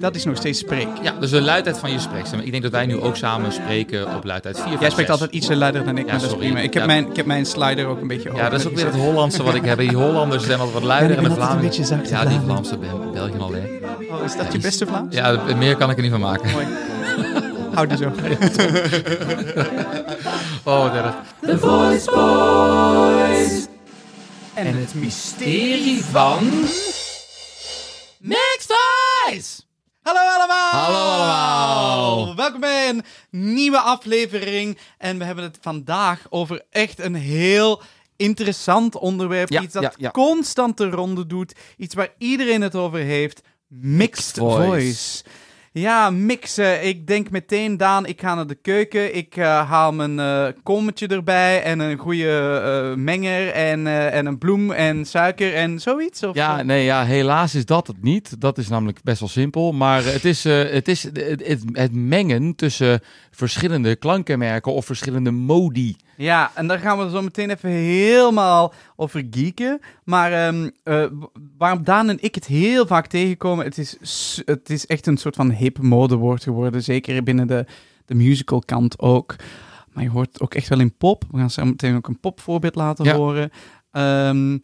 Dat is nog steeds spreek. Ja, dus de luidheid van je spreekstem. Ik denk dat wij nu ook samen spreken op luidheid 4, 5, Jij spreekt 6. altijd iets luider dan ik, Ja, maar dat is sorry. prima. Ik heb, Ja. mijn, ik heb mijn slider ook een beetje hoger. Ja, dat is ook weer het Hollandse wat ik heb. Die Hollanders zijn altijd wat luider en de Vlamingen. zachter Ja, die. Vlaamse ben België al hè. Oh, is dat je beste Vlaams? Ja, meer kan ik er niet van maken. Mooi. Houd die zo. Oh, wat erg. The Voice Boys. En het mysterie van... Mixed Toys! Hallo allemaal! Hallo allemaal! Welkom bij een nieuwe aflevering. En we hebben het vandaag over echt een heel interessant onderwerp. Ja, iets dat ja, ja. constant de ronde doet. Iets waar iedereen het over heeft. Mixed voice. voice. Ja, mixen. Ik denk meteen, Daan, ik ga naar de keuken. Ik eh, haal mijn eh kommetje erbij en een goede eh, menger en, en een bloem en suiker en zoiets. Of, Ja, nee, ja, helaas is dat het niet. Dat is namelijk best wel simpel. Maar het is, het, is het, het, het mengen tussen verschillende klankenmerken of verschillende modi. Ja, en daar gaan we zo meteen even helemaal over geeken. Maar ehm, eh, waarom Daan en ik het heel vaak tegenkomen, het is, het is echt een soort van hip modewoord geworden. Zeker binnen de, de musical kant ook. Maar je hoort het ook echt wel in pop. We gaan zo meteen ook een popvoorbeeld laten Ja. horen. Ehm,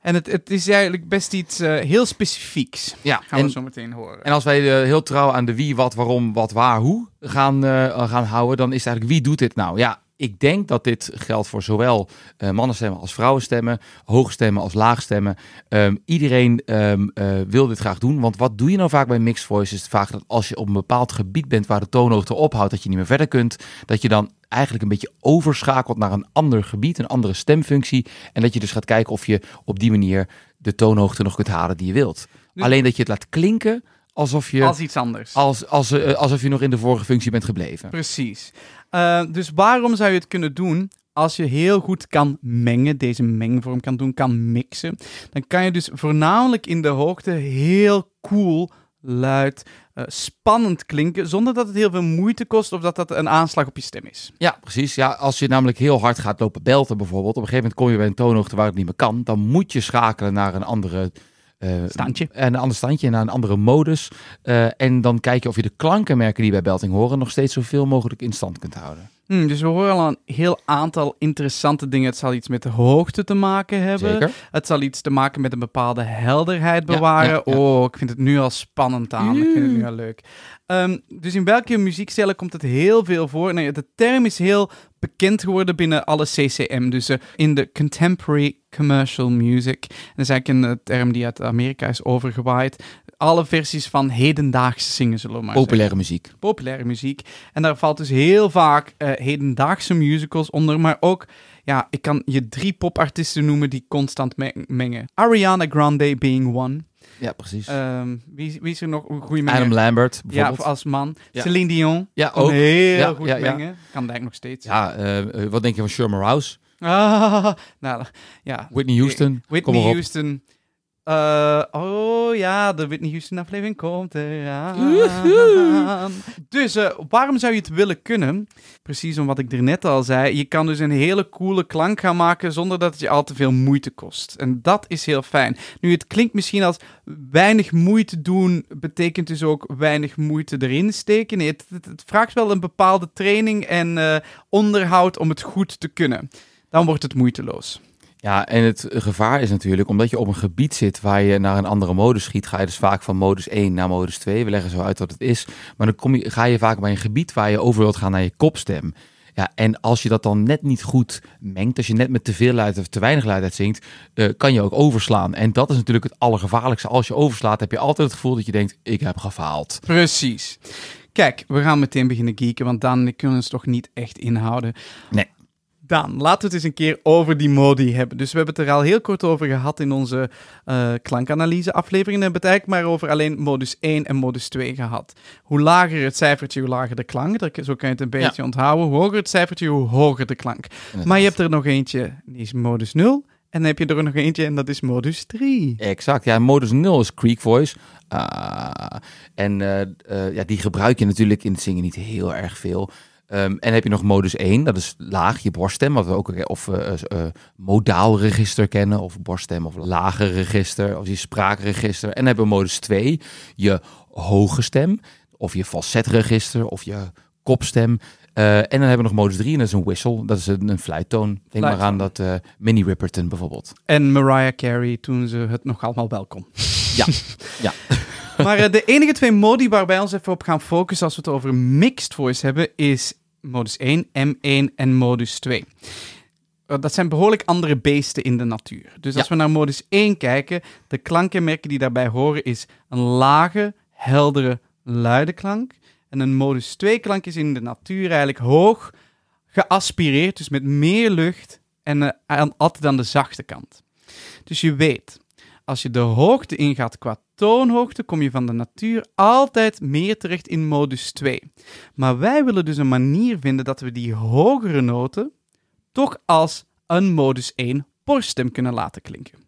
en het, het is eigenlijk best iets eh, heel specifieks. Ja, Gaan en, we zo meteen horen. en als wij eh, heel trouw aan de wie, wat, waarom, wat, waar, hoe gaan, gaan houden, dan is het eigenlijk wie doet dit nou? Ja, ik denk dat dit geldt voor zowel eh mannenstemmen als vrouwenstemmen, hoge stemmen als lage stemmen. Ehm, iedereen ehm, eh, wil dit graag doen, want wat doe je nou vaak bij mixed voice? Is het vaak dat als je op een bepaald gebied bent waar de toonhoogte ophoudt, dat je niet meer verder kunt, dat je dan eigenlijk een beetje overschakelt naar een ander gebied, een andere stemfunctie, en dat je dus gaat kijken of je op die manier de toonhoogte nog kunt halen die je wilt. Alleen dat je het laat klinken alsof je, Als iets anders. als, als, eh, alsof je nog in de vorige functie bent gebleven. Precies. Eh, dus waarom zou je het kunnen doen als je heel goed kan mengen, deze mengvorm kan doen, kan mixen? Dan kan je dus voornamelijk in de hoogte heel cool, luid, eh, spannend klinken, zonder dat het heel veel moeite kost of dat dat een aanslag op je stem is. Ja, precies. Ja, als je namelijk heel hard gaat lopen belten bijvoorbeeld, op een gegeven moment kom je bij een toonhoogte waar het niet meer kan, dan moet je schakelen naar een andere... eh, Standje. Een ander standje, naar een andere modus. Eh, en dan kijk je of je de klankenmerken die bij belting horen nog steeds zoveel mogelijk in stand kunt houden. Hmm, dus we horen al een heel aantal interessante dingen. Het zal iets met de hoogte te maken hebben. Zeker. Het zal iets te maken met een bepaalde helderheid bewaren. ja, ja. Oh, ik vind het nu al spannend aan. Ik vind het nu al leuk. Ehm, dus in welke muziekstijlen komt het heel veel voor? Nee, de term is heel bekend geworden binnen alle CCM. Dus eh, in de contemporary commercial music. Dat is eigenlijk een eh, term die uit Amerika is overgewaaid. Alle versies van hedendaagse zingen, zullen we maar zeggen Populaire muziek. populaire muziek. En daar valt dus heel vaak eh, hedendaagse musicals onder, maar ook, ja, ik kan je drie popartiesten noemen die constant me- mengen. Ariana Grande being one. Ja, precies. Ehm, wie, wie is er nog een goede menger? Adam Lambert ja, bijvoorbeeld. als man. Ja. Celine Dion. Ja, Kan ook. heel Ja, goed ja, ja. mengen. Kan denk nog steeds. Ja, eh, eh, wat denk je van Sherman Rouse? Ah, nou, ja. Whitney Houston? Whitney. Houston. Eh, oh ja, de Whitney Houston aflevering komt eraan. Dus eh, waarom zou je het willen kunnen? Precies om wat ik er net al zei. Je kan dus een hele coole klank gaan maken zonder dat het je al te veel moeite kost. En dat is heel fijn. Nu, het klinkt misschien als weinig moeite doen, betekent dus ook weinig moeite erin steken. Nee, het, het, het vraagt wel een bepaalde training en eh, onderhoud om het goed te kunnen. Dan wordt het moeiteloos. Ja, en het gevaar is natuurlijk, omdat je op een gebied zit waar je naar een andere modus schiet, ga je dus vaak van modus 1 naar modus 2. We leggen zo uit wat het is. Maar dan kom je, ga je vaak bij een gebied waar je over wilt gaan naar je kopstem. Ja, en als je dat dan net niet goed mengt, als je net met te veel luid of te weinig luidheid zingt, eh, kan je ook overslaan. En dat is natuurlijk het allergevaarlijkste. Als je overslaat, heb je altijd het gevoel dat je denkt, ik heb gefaald. Precies. Kijk, we gaan meteen beginnen geeken, want ik kunnen ons toch niet echt inhouden. Nee. Daan, laten we het eens een keer over die modi hebben. Dus we hebben het er al heel kort over gehad in onze eh, klankanalyse aflevering. En we hebben het eigenlijk maar over alleen modus 1 en modus 2 gehad. Hoe lager het cijfertje, hoe lager de klank. Dat- Zo kan je het een beetje onthouden. Hoe hoger het cijfertje, hoe hoger de klank. Maar je hebt er nog eentje, die is modus 0. En dan heb je er nog eentje en dat is modus 3. Exact, ja, modus 0 is Creek Voice. Ah, en eh, eh, ja, die gebruik je natuurlijk in het zingen niet heel erg veel. Ehm, en dan heb je nog modus 1, dat is laag, je borststem, wat we ook of eh, modaal register kennen, of borststem of lage register, of je spraakregister. En dan hebben we modus 2, je hoge stem, of je falsetregister, of je kopstem. En dan hebben we nog modus 3 en dat is een whistle, dat is een, een fluittoon. Denk maar aan dat eh Minnie Riperton bijvoorbeeld. En Mariah Carey toen ze het nog allemaal welkom. Ja, ja. Maar de enige twee modi waarbij we ons even op gaan focussen als we het over mixed voice hebben, is modus 1, M1 en modus 2. Eh, Dat zijn behoorlijk andere beesten in de natuur. Dus als Ja. we naar modus 1 kijken, de klankenmerken die daarbij horen is een lage, heldere, luide klank. En een modus 2 klank is in de natuur eigenlijk hoog, geaspireerd, dus met meer lucht en eh, aan, altijd aan de zachte kant. Dus je weet, als je de hoogte ingaat qua toonhoogte, kom je van de natuur altijd meer terecht in modus 2. Maar wij willen dus een manier vinden dat we die hogere noten toch als een modus 1 borststem kunnen laten klinken.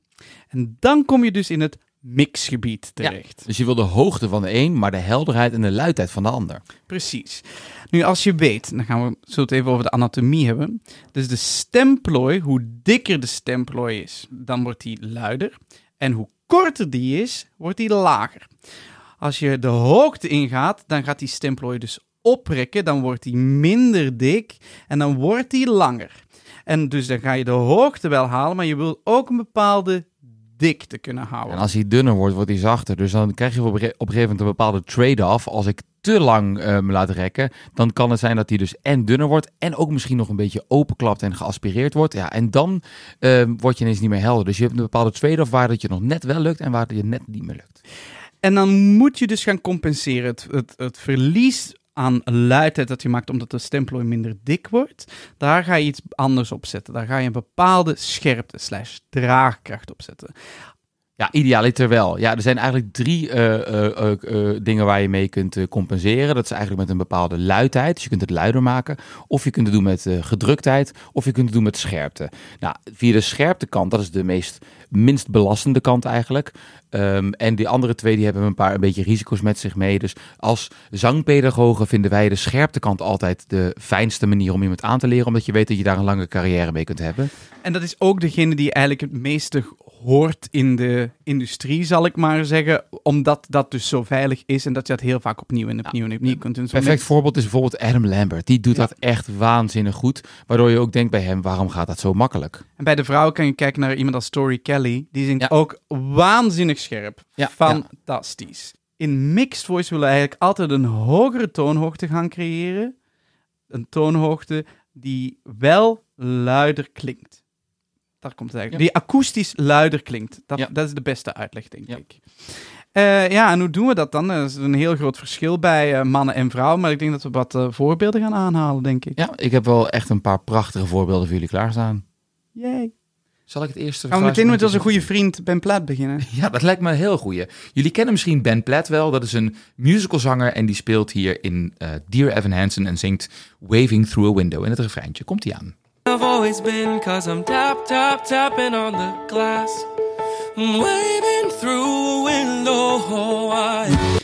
En dan kom je dus in het mixgebied terecht. Dus je wil de hoogte van de een, maar de helderheid en de luidheid van de ander. Precies. Nu, als je weet, dan gaan we zo het even over de anatomie hebben. Dus de stemplooi, hoe dikker de stemplooi is, dan wordt die luider. En hoe korter die is, wordt die lager. Als je de hoogte ingaat, dan gaat die stemplooi dus oprekken, dan wordt die minder dik en dan wordt die langer. En dus dan ga je de hoogte wel halen, maar je wil ook een bepaalde dikte kunnen houden. En als hij dunner wordt, wordt hij zachter. Dus dan krijg je op een ge- op een gegeven moment een bepaalde trade-off. Als ik te lang eh, me laat rekken, dan kan het zijn dat hij dus en dunner wordt en ook misschien nog een beetje openklapt en geaspireerd wordt. Ja, en dan eh, word je ineens niet meer helder. Dus je hebt een bepaalde trade-off waar dat je nog net wel lukt en waar het je net niet meer lukt. En dan moet je dus gaan compenseren. Het, het, het verlies aan luidheid dat je maakt omdat de stemplooi minder dik wordt, daar ga je iets anders op zetten. Daar ga je een bepaalde scherpte slash draagkracht op zetten. Ja, idealiter wel. Ja, er zijn eigenlijk drie eh, eh, eh, dingen waar je mee kunt compenseren. Dat is eigenlijk met een bepaalde luidheid. Dus je kunt het luider maken. Of je kunt het doen met gedruktheid. Of je kunt het doen met scherpte. Nou, via de scherpte kant, dat is de meest minst belastende kant eigenlijk. Ehm, en die andere twee die hebben een paar een beetje risico's met zich mee. Dus als zangpedagogen vinden wij de scherptekant altijd de fijnste manier om iemand aan te leren. Omdat je weet dat je daar een lange carrière mee kunt hebben. En dat is ook degene die eigenlijk het meeste hoort in de industrie, zal ik maar zeggen. Omdat dat dus zo veilig is en dat je dat heel vaak opnieuw en opnieuw en opnieuw kunt doen. Perfect voorbeeld is bijvoorbeeld Adam Lambert. Die doet Ja. dat echt waanzinnig goed. Waardoor je ook denkt bij hem, waarom gaat dat zo makkelijk? En bij de vrouwen kan je kijken naar iemand als Tori Kelly. Die zingt Ja. ook waanzinnig scherp. Ja, Fantastisch. In mixed voice willen we eigenlijk altijd een hogere toonhoogte gaan creëren. Een toonhoogte die wel luider klinkt. Daar komt het eigenlijk. Die akoestisch luider klinkt. Dat, Ja. dat is de beste uitleg, denk ik. Eh, ja, en hoe doen we dat dan? Er is een heel groot verschil bij eh, mannen en vrouwen. Maar ik denk dat we wat eh, voorbeelden gaan aanhalen, denk ik. Ja, ik heb wel echt een paar prachtige voorbeelden voor jullie klaarstaan. Yay. Zal ik het eerste Gaan we meteen met onze geluidsmomentje goede vriend Ben Platt beginnen? Ja, dat lijkt me een heel goeie. Jullie kennen misschien Ben Platt wel. Dat is een musicalzanger en die speelt hier in eh, Dear Evan Hansen en zingt Waving Through a Window. In het refreintje komt hij aan. I've always been, cause I'm tap, tap, tapping on the glass. Waving through a window.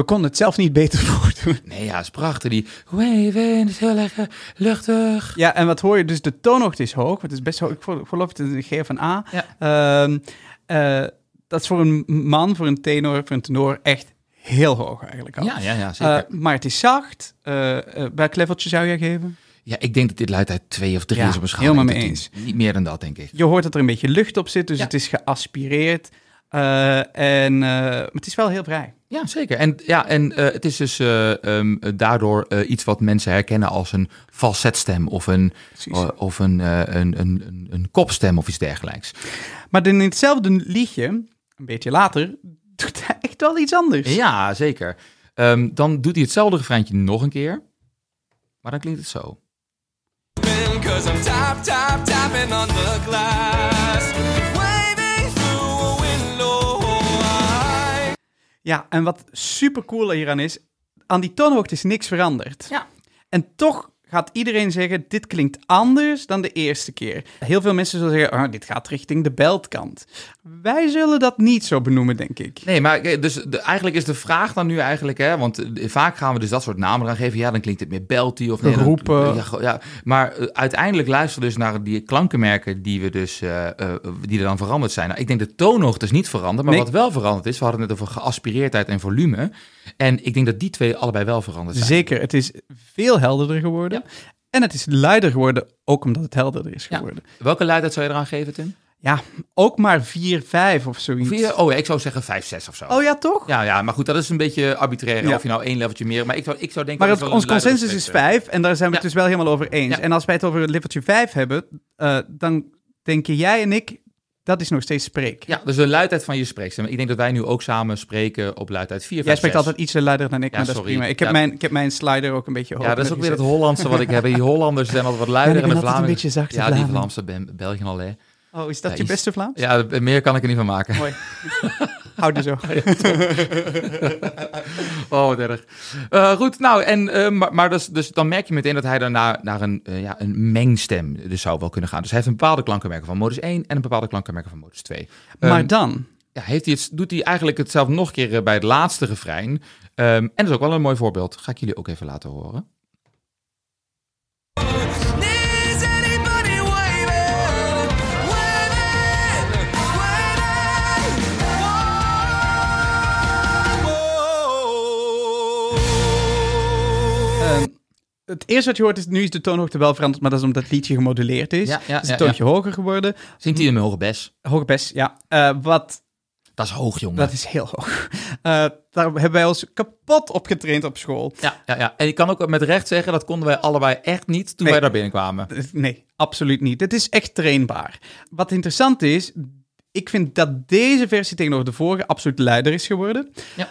We konden het zelf niet beter voordoen. Nee, ja, is prachtig. Die waving is heel erg eh, luchtig. Ja, en wat hoor je? Dus de toonhoogte is hoog. Het is best hoog. Ik geloof- het een G een A. Ja. Ehm, eh, dat is voor een man, voor een tenor, voor een tenor echt heel hoog eigenlijk al. Ja, ja, ja, zeker. Eh, maar het is zacht. Eh, welk leveltje zou jij geven? ja, ik denk dat dit luidheid twee of drie Ja, is op een schaal. helemaal mee tien. Niet meer dan dat, denk ik. Je hoort dat er een beetje lucht op zit, dus Ja. het is geaspireerd. En, maar het is wel heel vrij. Ja, zeker. En, ja, en eh, het is dus eh, ehm, daardoor eh, iets wat mensen herkennen als een falsetstem of een, of een, eh, een, een, een, een kopstem of iets dergelijks. Maar in hetzelfde liedje, een beetje later, doet hij echt wel iets anders. Ja, zeker. Ehm, dan doet hij hetzelfde refreintje nog een keer. Maar dan klinkt het zo. Ja, en wat super cool hieraan is, aan die toonhoogte is niks veranderd. Ja. En toch gaat iedereen zeggen, dit klinkt anders dan de eerste keer. Heel veel mensen zullen zeggen, ah, dit gaat richting de beltkant. Wij zullen dat niet zo benoemen, denk ik. Nee, maar eh, dus de- eigenlijk is de vraag dan nu eigenlijk, hè, want eh, vaak gaan we dus dat soort namen gaan geven. Ja, dan klinkt het meer belty of nee, dan- Roepen. ja, maar eh, uiteindelijk luisteren we dus naar die klankenmerken die we dus eh, eh, die er dan veranderd zijn. Nou, ik denk de toonhoogte is niet veranderd, maar Nee. wat wel veranderd is, we hadden het over geaspireerdheid en volume. En ik denk dat die twee allebei wel veranderd zijn. Zeker, het is veel helderder geworden. En het is luider geworden, ook omdat het helderder is Ja. geworden. Welke luidheid zou je eraan geven, Tim? Ja, ook maar 4, 5 of zoiets. Vier? Oh, ja, ik zou zeggen 5, 6 of zo. Oh ja, toch? Ja, ja, maar goed, dat is een beetje arbitrair. Ja. Of je nou één leveltje meer. Maar ik zou, ik zou denken. Maar dat het, ons consensus is spreek, 5 en daar zijn we het dus wel helemaal over eens. En als wij het over leveltje 5 hebben, eh, dan denken jij en ik, dat is nog steeds spreek. Ja, dus de luidheid van je spreekstem. Ik denk dat wij nu ook samen spreken op luidheid 4, 5, Jij spreekt 6. altijd ietsje luider dan ik, Ja, maar dat is sorry. prima. Ik heb, Ja. mijn, ik heb mijn slider ook een beetje hoog. Ja, dat is ook weer het. Hollandse wat ik heb. Die Hollanders zijn altijd wat luider Ja, en de altijd een beetje zachte Ja, die. Vlaamse ben, België al, hè. Oh, is dat Ja, je iets- beste Vlaams? Ja, meer kan ik er niet van maken. Mooi. Houd er zo. Oh, wat erg. Eh, goed, nou, en, eh, maar, maar dus, dus dan merk je meteen dat hij dan naar, naar een, eh, ja, een mengstem dus zou wel kunnen gaan. Dus hij heeft een bepaalde klankenmerken van modus 1 en een bepaalde klankenmerken van modus 2. maar Ehm, dan, ja, heeft hij het, doet hij eigenlijk hetzelfde nog een keer bij het laatste refrein. Ehm, en dat is ook wel een mooi voorbeeld. Ga ik jullie ook even laten horen. Het eerste wat je hoort is, nu is de toonhoogte wel veranderd, maar dat is omdat het liedje gemoduleerd is. Ja, ja, het is ja, een toontje hoger geworden. Zingt hij in een hoge bes? Hoge best, ja. Eh, wat, Dat is hoog, jongen. dat is heel hoog. Eh, daar hebben wij ons kapot op getraind op school. Ja, ja, ja. En ik kan ook met recht zeggen, dat konden wij allebei echt niet toen Nee. wij daar binnenkwamen. Nee, absoluut niet. Het is echt trainbaar. Wat interessant is, ik vind dat deze versie tegenover de vorige absoluut luider is geworden. Ja.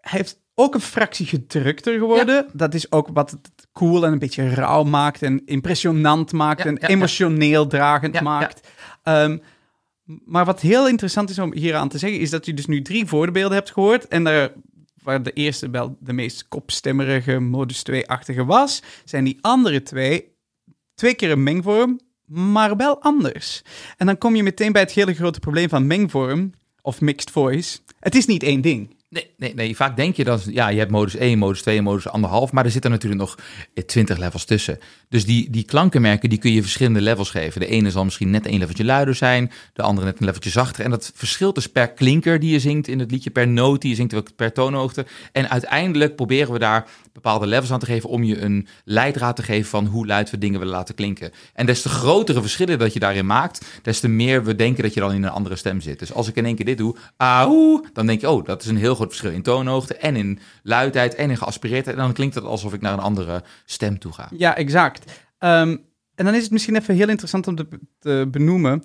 Hij heeft ook een fractie gedrukter geworden. Dat is ook wat het cool en een beetje rauw maakt en impressionant maakt Ja, en ja, emotioneel dragend maakt. Ehm, maar wat heel interessant is om hier aan te zeggen, is dat je dus nu drie voorbeelden hebt gehoord. En daar, waar de eerste wel de meest kopstemmerige modus 2-achtige was, zijn die andere twee twee keer een mengvorm, maar wel anders. En dan kom je meteen bij het hele grote probleem van mengvorm, of mixed voice. Het is niet één ding. Nee, nee, nee, vaak denk je dan, ja, je hebt modus 1, modus 2 en modus 1,5, maar er zitten natuurlijk nog eh, 20 levels tussen. Dus die, die klankenmerken, die kun je verschillende levels geven. De ene zal misschien net een leveltje luider zijn, de andere net een leveltje zachter. En dat verschilt dus per klinker die je zingt in het liedje, per noot die je zingt, per toonhoogte. En uiteindelijk proberen we daar bepaalde levels aan te geven om je een leidraad te geven van hoe luid we dingen willen laten klinken. En des te grotere verschillen dat je daarin maakt, des te meer we denken dat je dan in een andere stem zit. Dus als ik in één keer dit doe, dan denk je, oh, dat is een heel groot verschil in toonhoogte en in luidheid en in geaspireerdheid. En dan klinkt het alsof ik naar een andere stem toe ga. Ja, exact. Ehm, en dan is het misschien even heel interessant om te, te benoemen.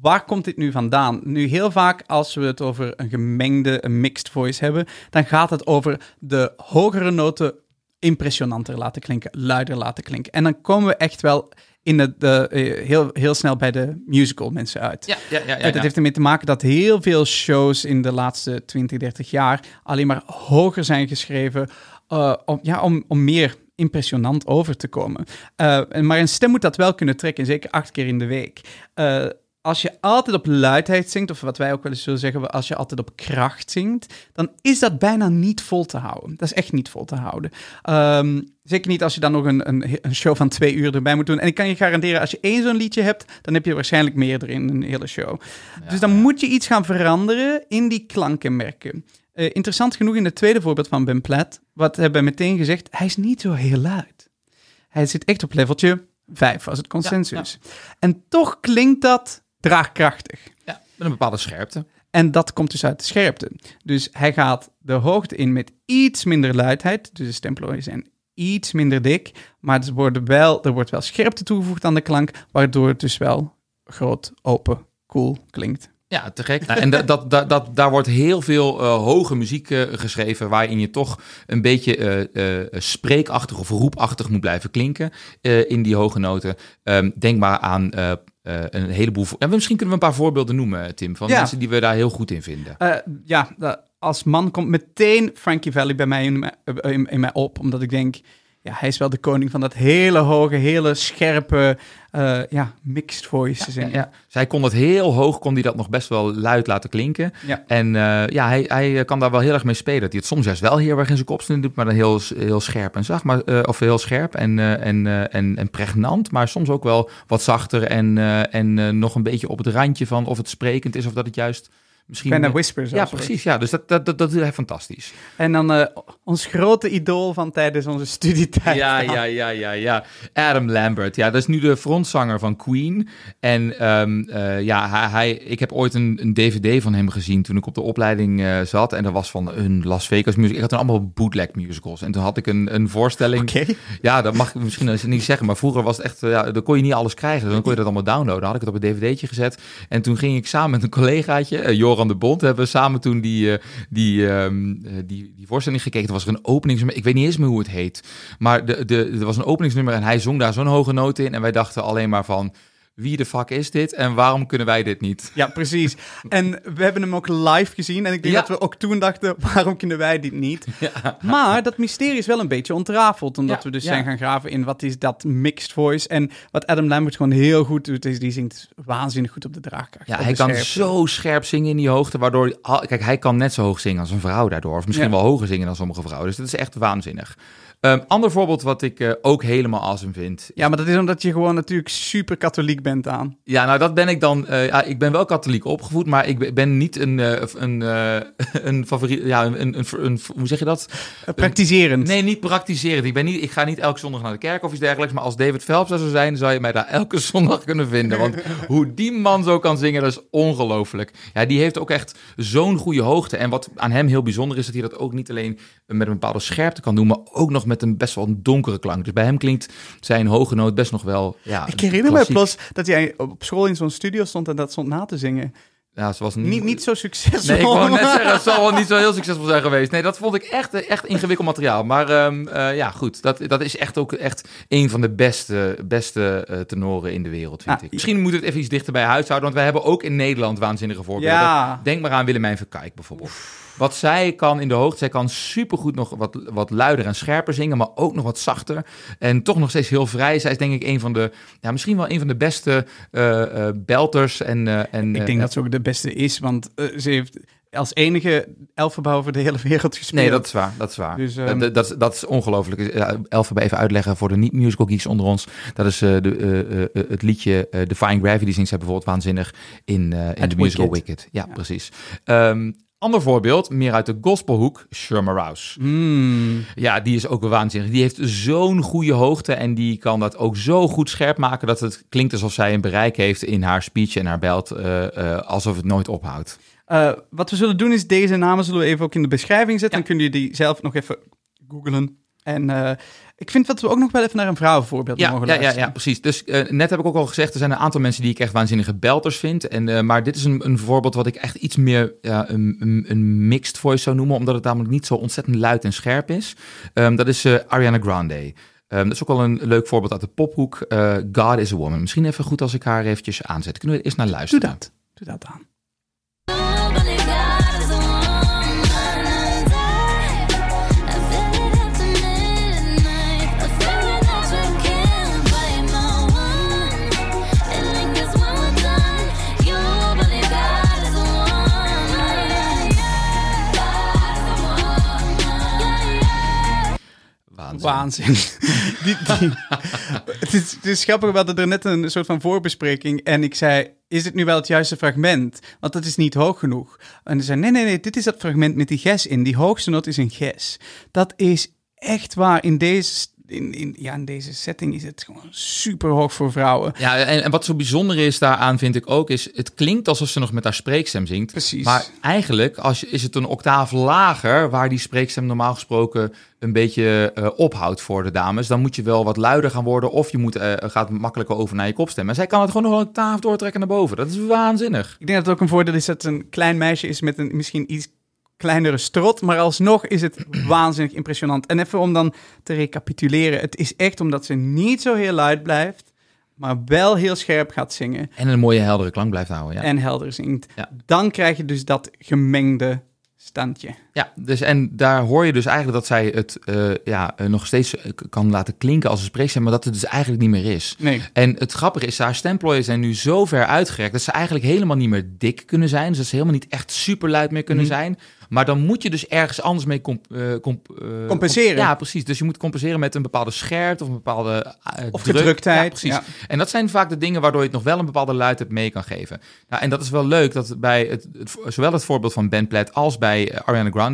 Waar komt dit nu vandaan? Nu, heel vaak als we het over een gemengde, een mixed voice hebben, dan gaat het over de hogere noten impressionanter laten klinken, luider laten klinken. En dan komen we echt wel in de, de, eh, heel, heel snel bij de musical mensen uit. Ja, ja, ja. Het heeft ermee te maken dat heel veel shows in de laatste 20, 30 jaar alleen maar hoger zijn geschreven eh, om, ja, om, om meer impressionant over te komen. Eh, maar een stem moet dat wel kunnen trekken, zeker acht keer in de week. Als je altijd op luidheid zingt, of wat wij ook wel eens zullen zeggen, als je altijd op kracht zingt, dan is dat bijna niet vol te houden. Dat is echt niet vol te houden. Ehm, zeker niet als je dan nog een, een, een show van twee uur erbij moet doen. En ik kan je garanderen, als je één zo'n liedje hebt, dan heb je waarschijnlijk meer in een hele show. dus dan moet je iets gaan veranderen in die klankenmerken. Eh, interessant genoeg in het tweede voorbeeld van Ben Platt, wat hebben we meteen gezegd, hij is niet zo heel luid. Hij zit echt op leveltje 5, was het consensus. En toch klinkt dat draagkrachtig. Ja, met een bepaalde scherpte. En dat komt dus uit de scherpte. Dus hij gaat de hoogte in met iets minder luidheid. Dus de stemplooien zijn iets minder dik. Maar er, worden wel, er wordt wel scherpte toegevoegd aan de klank, waardoor het dus wel groot, open, cool klinkt. Ja, te gek. Nou, en dat, dat, dat, dat, daar wordt heel veel eh, hoge muziek eh, geschreven, waarin je toch een beetje eh, eh, spreekachtig of roepachtig moet blijven klinken eh, in die hoge noten. Ehm, denk maar aan eh, eh, een heleboel... En misschien kunnen we een paar voorbeelden noemen, Tim, van Ja. mensen die we daar heel goed in vinden. Eh, ja, als man komt meteen Frankie Valli bij mij in, eh, in, in mij op, omdat ik denk, ja, hij is wel de koning van dat hele hoge, hele scherpe, eh, ja, mixed voice zingen. Ja, Zij kon het heel hoog, kon hij dat nog best wel luid laten klinken. Ja. En eh, ja, hij, hij kan daar wel heel erg mee spelen. Dat hij het soms juist wel heel erg in zijn kopstem doet, maar dan heel, heel scherp en zacht. Maar, eh, of heel scherp en, eh, en, eh, en, en pregnant, maar soms ook wel wat zachter en, eh, en eh, nog een beetje op het randje van of het sprekend is of dat het juist misschien... Bijna whispers. ja, precies. Ja, dus dat, dat, dat, dat doet hij fantastisch. En dan eh, ons grote idool van tijdens onze studietijd. Ja, ja, ja, ja, ja. Adam Lambert. Ja, dat is nu de frontzanger van Queen. En ehm, eh, ja, hij, hij, ik heb ooit een, een DVD van hem gezien toen ik op de opleiding eh, zat. En dat was van een Las Vegas musical. Ik had toen allemaal bootleg musicals. En toen had ik een, een voorstelling. Ja, dat mag ik misschien niet zeggen. Maar vroeger was het echt, eh, ja, dan kon je niet alles krijgen. Dus dan kon je dat allemaal downloaden. Dan had ik het op een dvd'tje gezet. En toen ging ik samen met een collegaatje, eh, Joran de Bond, hebben we samen toen die, eh, die, ehm, eh, die, die voorstelling gekeken. Er was er een openingsnummer. Ik weet niet eens meer hoe het heet. Maar de, de, er was een openingsnummer en hij zong daar zo'n hoge noot in. En wij dachten alleen maar van, wie de fuck is dit? En waarom kunnen wij dit niet? Ja, precies. En we hebben hem ook live gezien. En ik denk Ja. dat we ook toen dachten, waarom kunnen wij dit niet? Maar dat mysterie is wel een beetje ontrafeld. Omdat Ja, we dus ja. zijn gaan graven in wat is dat mixed voice. En wat Adam Lambert gewoon heel goed doet, is die zingt waanzinnig goed op de draagkracht. Ja, hij kan zo scherp zingen in die hoogte, waardoor... Kijk, hij kan net zo hoog zingen als een vrouw daardoor. Of misschien Ja. wel hoger zingen dan sommige vrouwen. Dus dat is echt waanzinnig. Ehm, ander voorbeeld wat ik eh, ook helemaal awesome vind. Ja, maar dat is omdat je gewoon natuurlijk super katholiek bent aan. Ja, nou dat ben ik dan... eh, ja, ik ben wel katholiek opgevoed, maar ik ben- niet een, eh, een, een favoriet... Ja, een, een, een, hoe zeg je dat? Praktiserend. Nee, niet praktiserend. Ik, ben niet, ik ga niet elke zondag naar de kerk of iets dergelijks. Maar als David Phelps er zou zijn, zou je mij daar elke zondag kunnen vinden. Want hoe die man zo kan zingen, dat is ongelooflijk. Ja, die heeft ook echt zo'n goede hoogte. En wat aan hem heel bijzonder is, dat hij dat ook niet alleen met een bepaalde scherpte kan doen, maar ook nog met een best wel een donkere klank. Dus bij hem klinkt zijn hoge noot best nog wel. Ja, Ik herinner me plots dat hij op school in zo'n studio stond en dat stond na te zingen. Ja, ze was Niet, niet zo succesvol. Nee, ik wou net zeggen, het zal wel niet zo heel succesvol zijn geweest. Nee, dat vond ik echt, echt ingewikkeld materiaal. Maar ehm, eh, ja, goed. Dat, dat is echt ook echt een van de beste, beste eh, tenoren in de wereld, vind Ah, ik. Misschien moeten we het even iets dichter bij huis houden. Want wij hebben ook in Nederland waanzinnige voorbeelden. Ja. Denk maar aan Willemijn Verkijk bijvoorbeeld. Wat zij kan in de hoogte, zij kan supergoed nog wat, wat luider en scherper zingen, maar ook nog wat zachter. En toch nog steeds heel vrij. Zij is denk ik een van de, ja, misschien wel een van de beste eh, eh, belters. En, eh, en, Ik denk dat ze ook de beste is, want ze heeft als enige elfenbouw over de hele wereld gespeeld. Nee, dat is waar. Dat is waar. Dus, Eh, ehm, dat, dat, is- dat is ongelooflijk. Elfenbe even uitleggen voor de niet-musical geeks onder ons. Dat is de, het liedje Defying Gravity zingt zij bijvoorbeeld waanzinnig in, in de musical Wicked. Wicked. Ja, precies. Ehm, ander voorbeeld, meer uit de gospelhoek, Sherma Rouse. Hmm. Ja, die is ook wel waanzinnig. Die heeft zo'n goede hoogte en die kan dat ook zo goed scherp maken dat het klinkt alsof zij een bereik heeft in haar speech en haar belt, eh, eh, alsof het nooit ophoudt. Eh, wat we zullen doen is deze namen zullen we even ook in de beschrijving zetten. Ja. Dan kun je die zelf nog even googlen. En ik vind dat we ook nog wel even naar een vrouwenvoorbeeld Ja, mogen ja, ja, luisteren. ja, precies. Dus eh, net heb ik ook al gezegd, er zijn een aantal mensen die ik echt waanzinnige belters vind. En, eh, maar dit is een, een voorbeeld wat ik echt iets meer ja, een, een, mixed voice zou noemen, omdat het namelijk niet zo ontzettend luid en scherp is. Ehm, dat is eh, Ariana Grande. Ehm, dat is ook wel een leuk voorbeeld uit de pophoek. God is a Woman. Misschien even goed als ik haar eventjes aanzet. Kunnen we er eerst naar Doe luisteren? dat. Doe dat aan. Het, is, het grappig, we hadden er net een soort van voorbespreking en ik zei, is dit nu wel het juiste fragment? Want dat is niet hoog genoeg. En ze zei, nee, nee, nee, dit is dat fragment met die ges in. Die hoogste noot is een ges. Dat is echt waar. In deze, in, in, ja, in deze setting is het gewoon super hoog voor vrouwen. Ja, en, en wat zo bijzonder is daaraan, vind ik ook, is het klinkt alsof ze nog met haar spreekstem zingt. Precies. Maar eigenlijk als is het een octaaf lager, waar die spreekstem normaal gesproken een beetje eh, ophoudt voor de dames. Dan moet je wel wat luider gaan worden, of je moet, eh, gaat makkelijker over naar je kopstem. Maar zij kan het gewoon nog een octaaf doortrekken naar boven. Dat is waanzinnig. Ik denk dat het ook een voordeel is dat het een klein meisje is met een misschien iets kleinere strot, maar alsnog is het waanzinnig impressionant. En even om dan te recapituleren, het is echt omdat ze niet zo heel luid blijft, maar wel heel scherp gaat zingen En een mooie heldere klank blijft houden. Ja. en helder zingt. Ja. Dan krijg je dus dat gemengde standje. Ja, dus en daar hoor je dus eigenlijk dat zij het eh, ja, eh, nog steeds eh, kan laten klinken als een spreekstem, maar dat het dus eigenlijk niet meer is. Nee. En het grappige is, haar stemplooien zijn nu zo ver uitgerekt dat ze eigenlijk helemaal niet meer dik kunnen zijn. Dus dat ze helemaal niet echt super luid meer kunnen Mhm. zijn. Maar dan moet je dus ergens anders mee comp- comp- Compenseren. comp- ja, precies. Dus je moet compenseren met een bepaalde scherpte of een bepaalde eh, Of druk. gedruktheid. Ja, precies. Ja. En dat zijn vaak de dingen waardoor je het nog wel een bepaalde luidheid mee kan geven. Nou, en dat is wel leuk, dat bij het, het- zowel het voorbeeld van Ben Platt als bij Ariana Grande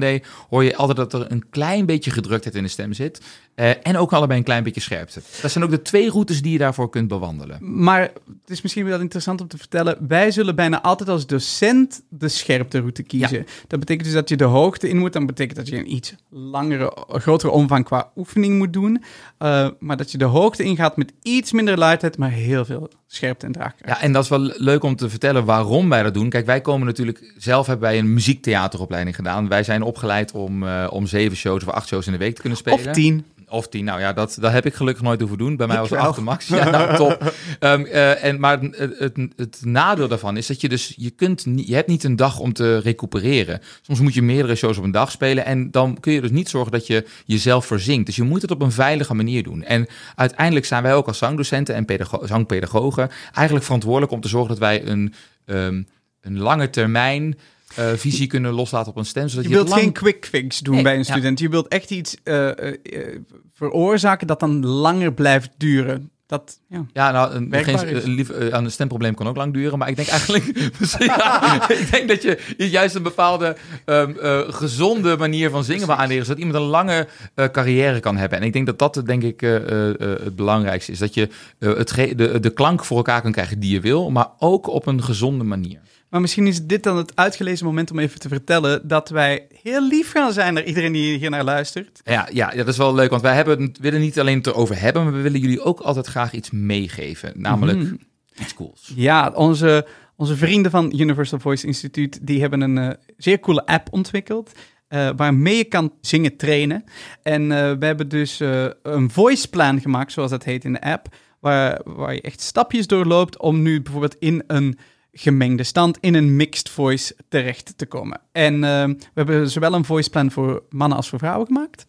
hoor je altijd dat er een klein beetje gedruktheid in de stem zit. Eh, en ook allebei een klein beetje scherpte. Dat zijn ook de twee routes die je daarvoor kunt bewandelen. Maar het is misschien wel interessant om te vertellen. Wij zullen bijna altijd als docent de scherpte route kiezen. Dat betekent dus dat je de hoogte in moet. Dan betekent dat je een iets langere, grotere omvang qua oefening moet doen. Uh, maar dat je de hoogte ingaat met iets minder luidheid, maar heel veel scherpte en draagkracht. Ja, en dat is wel leuk om te vertellen waarom wij dat doen. Kijk, wij komen natuurlijk... Zelf hebben wij een muziektheateropleiding gedaan. Wij zijn opgeleid om, uh, om zeven shows of acht shows in de week te kunnen spelen. Of tien. Of tien, nou ja, dat, dat heb ik gelukkig nooit hoeven doen. Bij mij was acht de max. Ja, nou, top. Um, uh, en, maar het, het, het, nadeel daarvan is dat je dus, je, kunt niet, je hebt niet een dag om te recupereren. Soms moet je meerdere shows op een dag spelen en dan kun je dus niet zorgen dat je jezelf verzinkt. Dus je moet het op een veilige manier doen. En uiteindelijk zijn wij ook als zangdocenten en pedago zangpedagogen eigenlijk verantwoordelijk om te zorgen dat wij een, um, een lange termijn... Uh, visie kunnen loslaten op een stem. Zodat je, je wilt lang... geen quick fix doen Nee, bij een ja. student. Je wilt echt iets uh, uh, veroorzaken dat dan langer blijft duren. Dat, ja. Ja, nou, een, geen, een, lief- eh, een stemprobleem kan ook lang duren. Maar ik denk eigenlijk... ja, ik denk dat je juist een bepaalde ehm, eh, gezonde manier van zingen wil aanleren. Zodat iemand een lange eh, carrière kan hebben. En ik denk dat dat denk ik eh, eh, eh, het belangrijkste is. Dat je eh, het ge- de, de klank voor elkaar kan krijgen die je wil. Maar ook op een gezonde manier. Maar misschien is dit dan het uitgelezen moment om even te vertellen dat wij heel lief gaan zijn naar iedereen die hier naar luistert. Ja, ja, dat is wel leuk. Want wij hebben, willen niet alleen het erover hebben. Maar we willen jullie ook altijd graag iets meegeven. Namelijk Mhm. iets cools. Ja, onze, onze vrienden van Universal Voice Instituut, die hebben een eh, zeer coole app ontwikkeld. eh, waarmee je kan zingen trainen. En eh, we hebben dus een voice plan gemaakt, zoals dat heet in de app. Waar, waar je echt stapjes doorloopt om nu bijvoorbeeld in een gemengde stand, in een mixed voice terecht te komen. En eh, we hebben zowel een voice plan voor mannen als voor vrouwen gemaakt.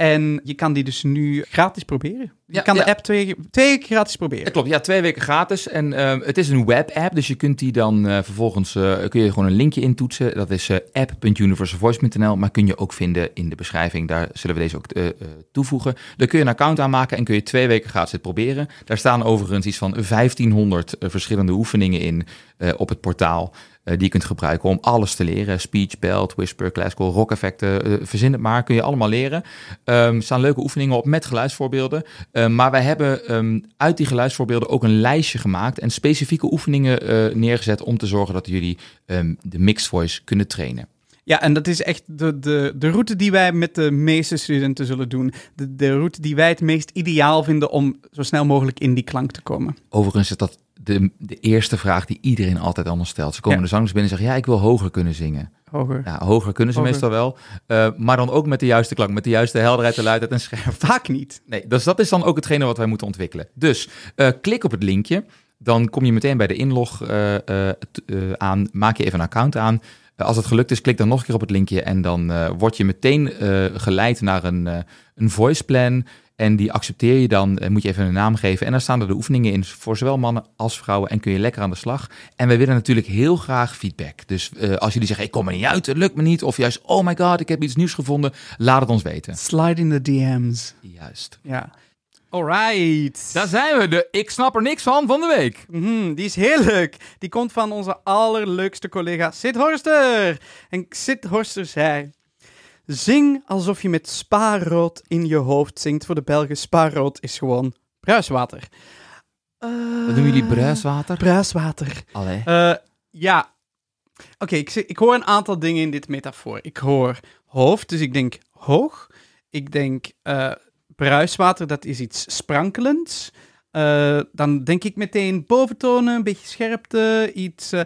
En je kan die dus nu gratis proberen. Je Ja, kan de app twee, twee keer gratis proberen. Dat klopt, ja, twee weken gratis. En ehm, het is een web-app, dus je kunt die dan eh, vervolgens, eh, kun je gewoon een linkje intoetsen. Dat is eh, app.universalvoice.nl, maar kun je ook vinden in de beschrijving. Daar zullen we deze ook toevoegen. Daar kun je een account aanmaken en kun je twee weken gratis het proberen. Daar staan overigens iets van 1500 eh, verschillende oefeningen in op het portaal. Eh, die je kunt gebruiken om alles te leren. Speech, belt, whisper, classical, rock effecten, eh, verzin het maar. Kun je allemaal leren. Ehm, er staan leuke oefeningen op met geluidsvoorbeelden. Ehm, maar wij hebben ehm, uit die geluidsvoorbeelden ook een lijstje gemaakt en specifieke oefeningen eh, neergezet om te zorgen dat jullie de mixed voice kunnen trainen. Ja, en dat is echt de, de, de route die wij met de meeste studenten zullen doen. De, de route die wij het meest ideaal vinden om zo snel mogelijk in die klank te komen. Overigens is dat de, de eerste vraag die iedereen altijd anders stelt. Ze komen Ja. de zangers binnen en zeggen, ja, ik wil hoger kunnen zingen. Hoger. Ja, hoger kunnen ze Hoger. meestal wel, eh, maar dan ook met de juiste klank, met de juiste helderheid, de luidheid en scherpte. Vaak niet. Nee, dus dat is dan ook hetgene wat wij moeten ontwikkelen. Dus eh, klik op het linkje. Dan kom je meteen bij de inlog eh, aan. Maak je even een account aan. Eh, als het gelukt is, klik dan nog een keer op het linkje. En dan eh, word je meteen eh, geleid naar een, eh, een voice plan. En die accepteer je dan. moet je even een naam geven. En daar staan er de oefeningen in voor zowel mannen als vrouwen. En kun je lekker aan de slag. En wij willen natuurlijk heel graag feedback. Dus als jullie zeggen, ik kom er niet uit, het lukt me niet. Of juist, oh my god, ik heb iets nieuws gevonden. Laat het ons weten. Slide in the DM's. Juist. Ja. Alright. Daar zijn we, de Ik snap er niks van van de week. Mhm, die is heel leuk. Die komt van onze allerleukste collega Sid Horster. En Sid Horster zei... Zing alsof je met spaarrood in je hoofd zingt. Voor de Belgen, spaarrood is gewoon bruiswater. Wat doen jullie, bruiswater? Bruiswater. Allee. Eh, ja. Oké, ik, zie- ik hoor een aantal dingen in dit metafoor. Ik hoor hoofd, dus ik denk hoog. Ik denk eh, bruiswater, dat is iets sprankelends. Eh, dan denk ik meteen boventonen, een beetje scherpte, iets... eh,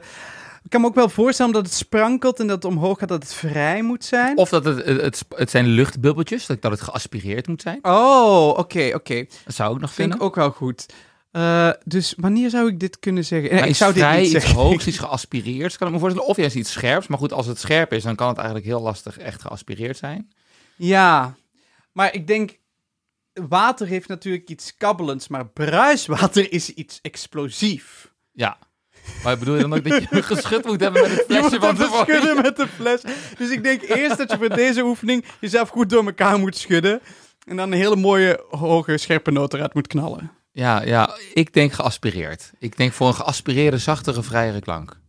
ik kan me ook wel voorstellen dat het sprankelt en dat het omhoog gaat, dat het vrij moet zijn. Of dat het, het, het, zijn luchtbubbeltjes, dat, dat het geaspireerd moet zijn. Oh, oké, oké. Dat zou ik nog Vind vinden. ik ook wel goed. Eh, dus wanneer zou ik dit kunnen zeggen? Nee, ik zou dit vrij, niet iets zeggen. hoogs, iets geaspireerds, kan ik me voorstellen. Of juist iets scherps. Maar goed, als het scherp is, dan kan het eigenlijk heel lastig echt geaspireerd zijn. Ja, maar ik denk... Water heeft natuurlijk iets kabbelends, maar bruiswater is iets explosief. Ja. Maar bedoel je dan ook dat je geschud moet hebben met het Je flesje moet van even tevoren? schudden met de fles. Dus ik denk eerst dat je voor deze oefening jezelf goed door elkaar moet schudden. En dan een hele mooie, hoge, scherpe noot eruit moet knallen. Ja, ja, ik denk geaspireerd. Ik denk voor een geaspireerde, zachtere, vrijere klank.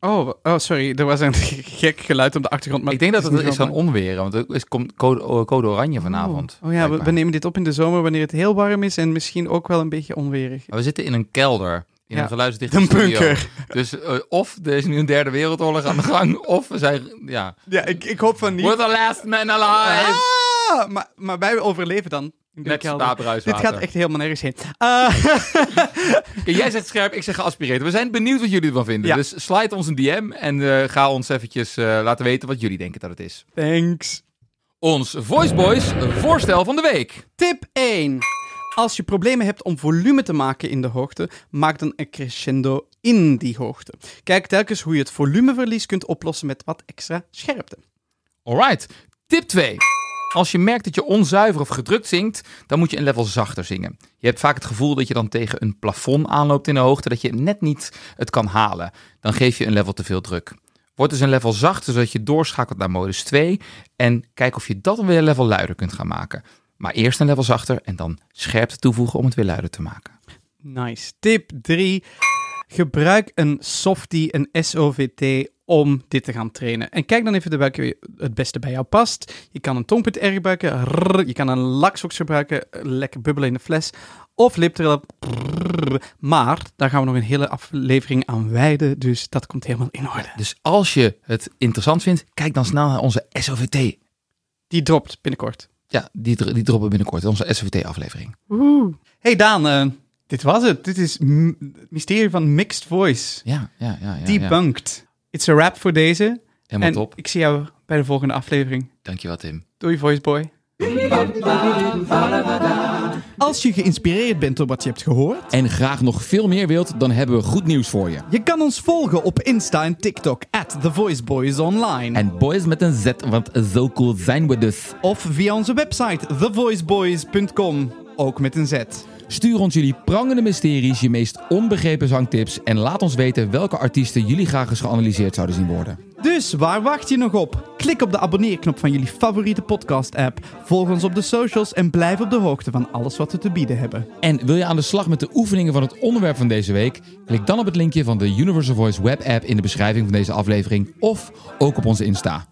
Oh, oh, sorry. Er was een gek geluid op de achtergrond. Maar ik denk dat het is helemaal- onweren, want er is, komt code, code oranje vanavond. Oh, oh ja, we, nemen dit op in de zomer wanneer het heel warm is en misschien ook wel een beetje onweerig. We zitten in een kelder, in Ja, een geluidsdichte Een bunker. Dus eh, of er is nu een derde wereldoorlog aan de gang, of we zijn, ja... Ja, ik, ik hoop van niet. We're the last man alive! Ah, maar, maar wij overleven dan. Dit gaat echt helemaal nergens heen. Kijk, jij zegt scherp, ik zeg geaspireerd. We zijn benieuwd wat jullie ervan vinden. Ja. Dus slide ons een DM en eh, ga ons eventjes eh, laten weten wat jullie denken dat het is. thanks. Ons Voice Boys voorstel van de week. Tip 1. Als je problemen hebt om volume te maken in de hoogte, maak dan een crescendo in die hoogte. Kijk telkens hoe je het volumeverlies kunt oplossen met wat extra scherpte. Alright. Tip 2. Als je merkt dat je onzuiver of gedrukt zingt, dan moet je een level zachter zingen. Je hebt vaak het gevoel dat je dan tegen een plafond aanloopt in de hoogte, dat je net niet het kan halen. Dan geef je een level te veel druk. Word dus een level zachter, zodat je doorschakelt naar modus 2 en kijk of je dat weer een level luider kunt gaan maken. Maar eerst een level zachter en dan scherpte toevoegen om het weer luider te maken. Nice. Tip 3. Gebruik een softie, een SOVT, om dit te gaan trainen. En kijk dan even de welke het beste bij jou past. Je kan een tongpunt R gebruiken, rrr. je kan een laksox gebruiken, lekker bubbelen in de fles, of liptrillen. Maar daar gaan we nog een hele aflevering aan wijden, dus dat komt helemaal in orde. Dus als je het interessant vindt, kijk dan snel naar onze SOVT. Die dropt binnenkort. Ja, die, die droppen binnenkort, onze SOVT-aflevering. Hey Daan, eh, dit was het. Dit is m- Mysterie van Mixed Voice. Ja, ja, ja. ja, ja. Debunked. It's a wrap voor deze. Helemaal en top. ik zie jou bij de volgende aflevering. Dankjewel, Tim. Doei, Voiceboy. Als je geïnspireerd bent door wat je hebt gehoord, En graag nog veel meer wilt, dan hebben we goed nieuws voor je. je kan ons volgen op Insta en TikTok, at The Voice Boys Online. En boys met een Z, want zo cool zijn we dus. Of via onze website, thevoiceboys.com, ook met een Z. Stuur ons jullie prangende mysteries, je meest onbegrepen zangtips en laat ons weten welke artiesten jullie graag eens geanalyseerd zouden zien worden. Dus waar wacht je nog op? Klik op de abonneerknop van jullie favoriete podcast-app, volg ons op de socials en blijf op de hoogte van alles wat we te bieden hebben. En wil je aan de slag met de oefeningen van het onderwerp van deze week? Klik dan op het linkje van de Universal Voice web app in de beschrijving van deze aflevering of ook op onze Insta.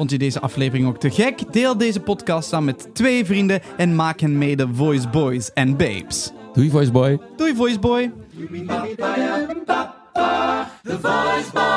Vond je deze aflevering ook te gek? Deel deze podcast dan met twee vrienden en maak hen mee de Voice Boys en Babes. Doei Voice Boy. Doei Voice Boy! The Voice Boy.